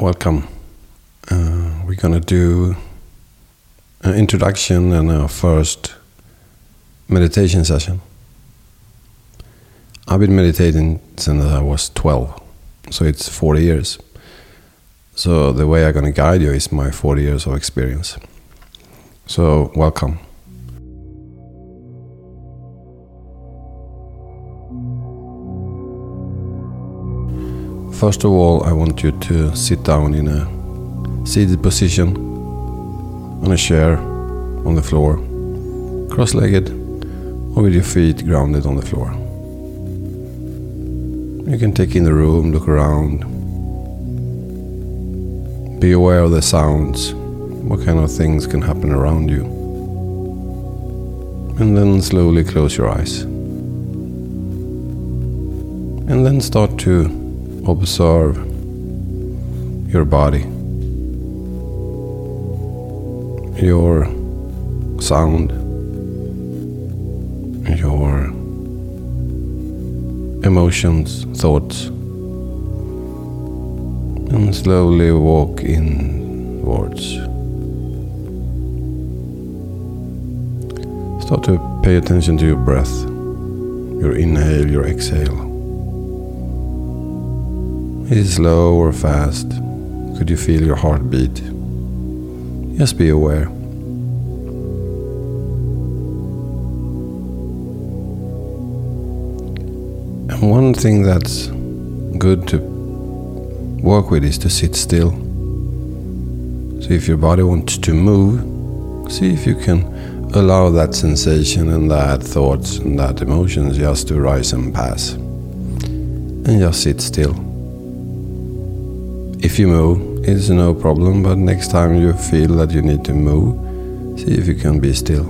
welcome. Uh, we're gonna do an introduction and our first meditation session. I've been meditating since I was 12, so it's 40 years. So the way I'm gonna guide you is my 40 years of experience. So welcome. First of all, I want you to sit down in a seated position on a chair on the floor, cross legged, or with your feet grounded on the floor. You can take in the room, look around, be aware of the sounds, what kind of things can happen around you. And then slowly close your eyes. And then start to observe your body, your sound, your emotions, thoughts, and slowly walk inwards. Start to pay attention to your breath, your inhale, your exhale. Is it slow or fast? Could you feel your heartbeat? Just be aware. And one thing that's good to work with is to sit still. So if your body wants to move, see if you can allow that sensation and that thoughts and that emotions just to rise and pass. And just sit still. If you move, it's no problem, but next time you feel that you need to move, see if you can be still.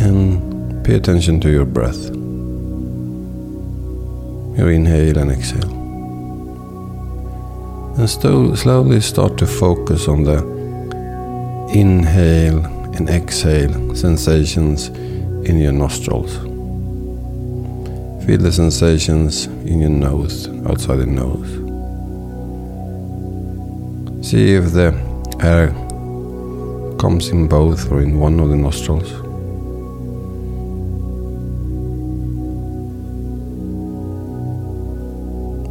And pay attention to your breath. Your inhale and exhale. And slowly start to focus on the inhale and exhale sensations in your nostrils. Feel the sensations in your nose, outside the nose. See if the air comes in both or in one of the nostrils.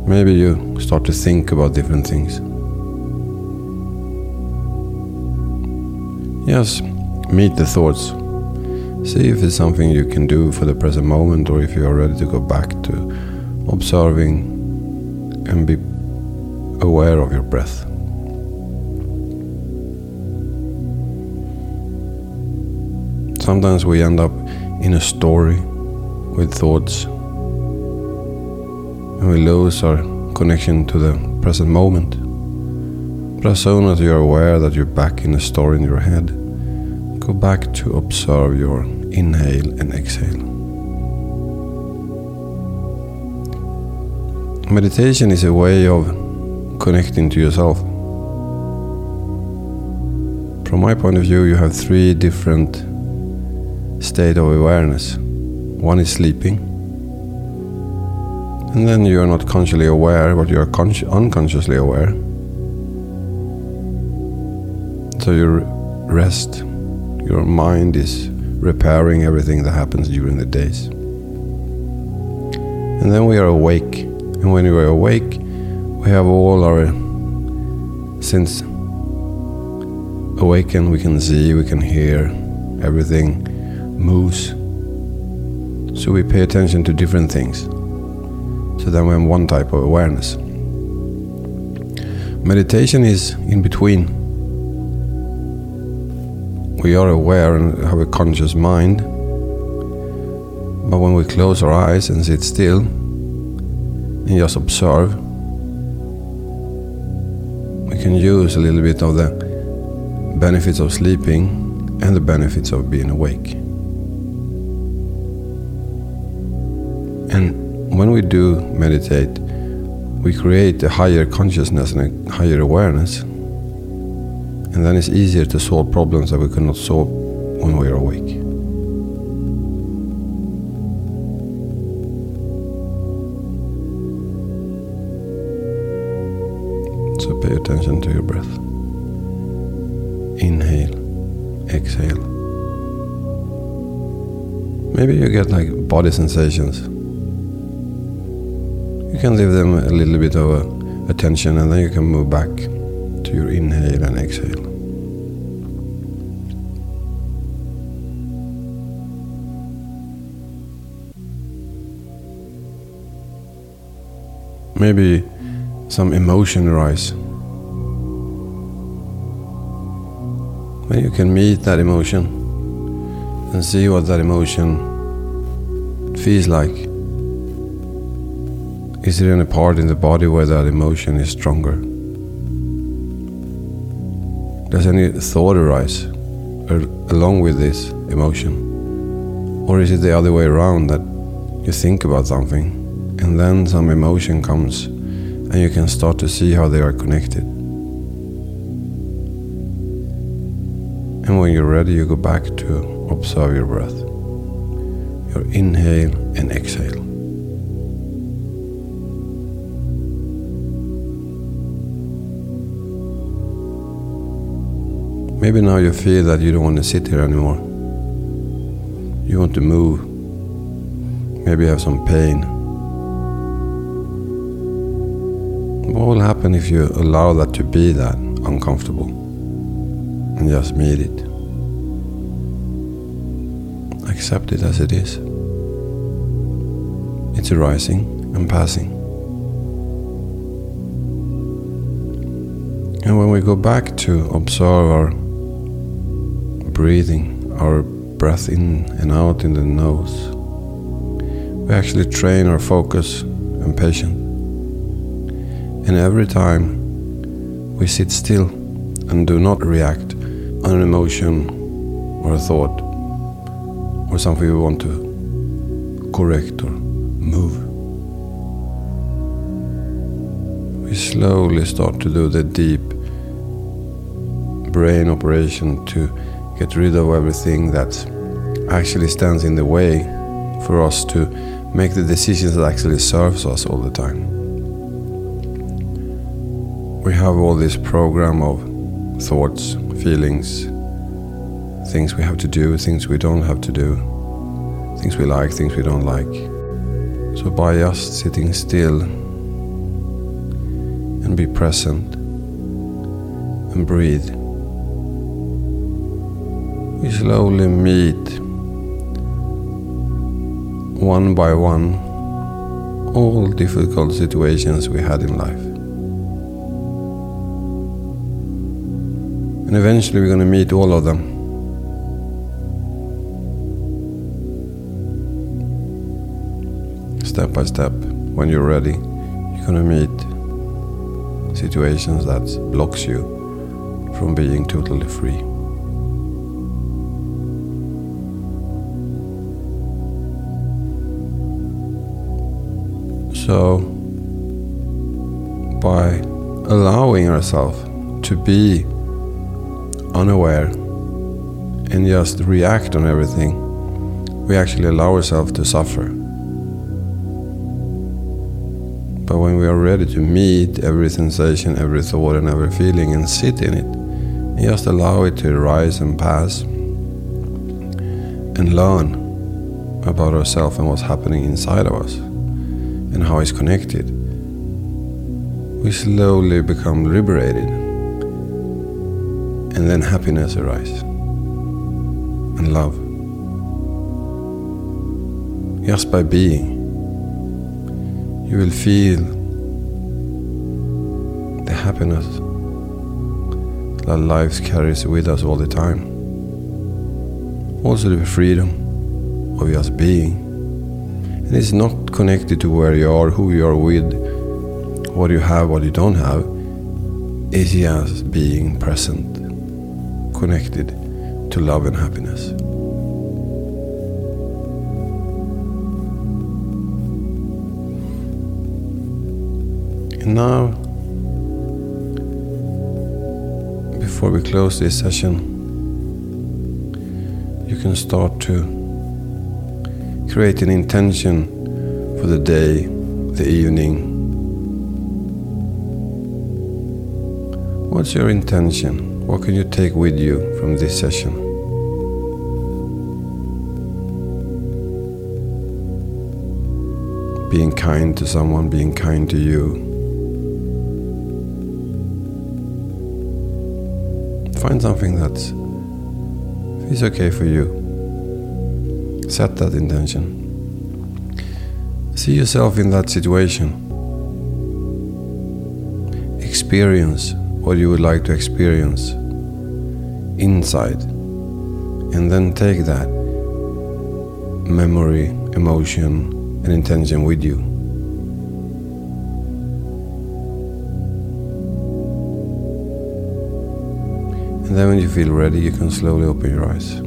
Maybe you start to think about different things. Yes, meet the thoughts. See if it's something you can do for the present moment or if you are ready to go back to observing and be aware of your breath. Sometimes we end up in a story with thoughts and we lose our connection to the present moment. But as soon as you're aware that you're back in a story in your head, go back to observe your inhale and exhale. Meditation is a way of connecting to yourself. From my point of view, you have three different state of awareness. One is sleeping, and then you are not consciously aware, but you are unconsciously aware. So you rest, your mind is repairing everything that happens during the days. And then we are awake, and when we are awake, we have all our sense awakened. We can see, we can hear, everything moves. So we pay attention to different things. So then we have one type of awareness. Meditation is in between. We are aware and have a conscious mind. But when we close our eyes and sit still and just observe, we can use a little bit of the benefits of sleeping and the benefits of being awake. And when we do meditate, we create a higher consciousness and a higher awareness. And then it's easier to solve problems that we could not solve when we are awake. So pay attention to your breath. Inhale, exhale. Maybe you get like body sensations. You can leave them a little bit of attention and then you can move back your inhale and exhale. Maybe some emotion arise. Then you can meet that emotion and see what that emotion feels like. Is there any part in the body where that emotion is stronger? Does any thought arise along with this emotion? Or is it the other way around that you think about something and then some emotion comes and you can start to see how they are connected. And when you're ready, you go back to observe your breath, your inhale and exhale. Maybe now you feel that you don't want to sit here anymore. You want to move. Maybe you have some pain What will happen if you allow that to be that uncomfortable and just meet it? Accept it as it is. It's arising and passing. And when we go back to observe our breathing, our breath in and out in the nose, we actually train our focus and patience. And every time we sit still and do not react on an emotion or a thought or something we want to correct or move, we slowly start to do the deep brain operation to get rid of everything that actually stands in the way for us to make the decisions that actually serves us all the time we have all this program of thoughts, feelings, things we have to do, things we don't have to do, things we like, things we don't like. So by just sitting still and be present and breathe, we slowly meet one by one all difficult situations we had in life. And eventually we're going to meet all of them. Step by step, when you're ready, you're going to meet situations that blocks you from being totally free. So, by allowing ourselves to be unaware and just react on everything, we actually allow ourselves to suffer. But when we are ready to meet every sensation, every thought, and every feeling and sit in it, and just allow it to arise and pass, and learn about ourselves and what's happening inside of us, and how it's connected, we slowly become liberated and then happiness arises and love. Just by being, you will feel the happiness that life carries with us all the time. Also, the freedom of just being. And it's not connected to where you are, who you are with, what you have, what you don't have. It's just being present connected to love and happiness. And now, before we close this session, you can start to create an intention for the day, the evening, What's your intention? What can you take with you from this session? Being kind to someone, being kind to you. Find something that is okay for you. Set that intention. See yourself in that situation. Experience what you would like to experience inside. And then take that memory, emotion, and intention with you. And then when you feel ready, you can slowly open your eyes.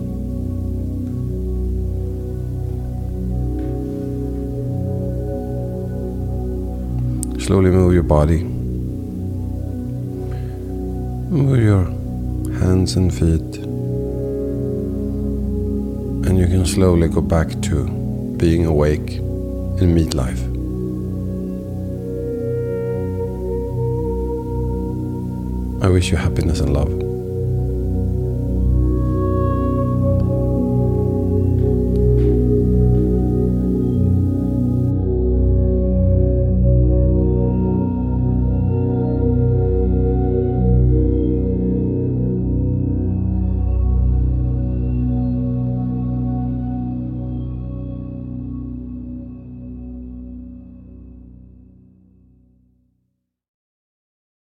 Slowly move your body. Move your hands and feet. And you can slowly go back to being awake and meet life. I wish you happiness and love.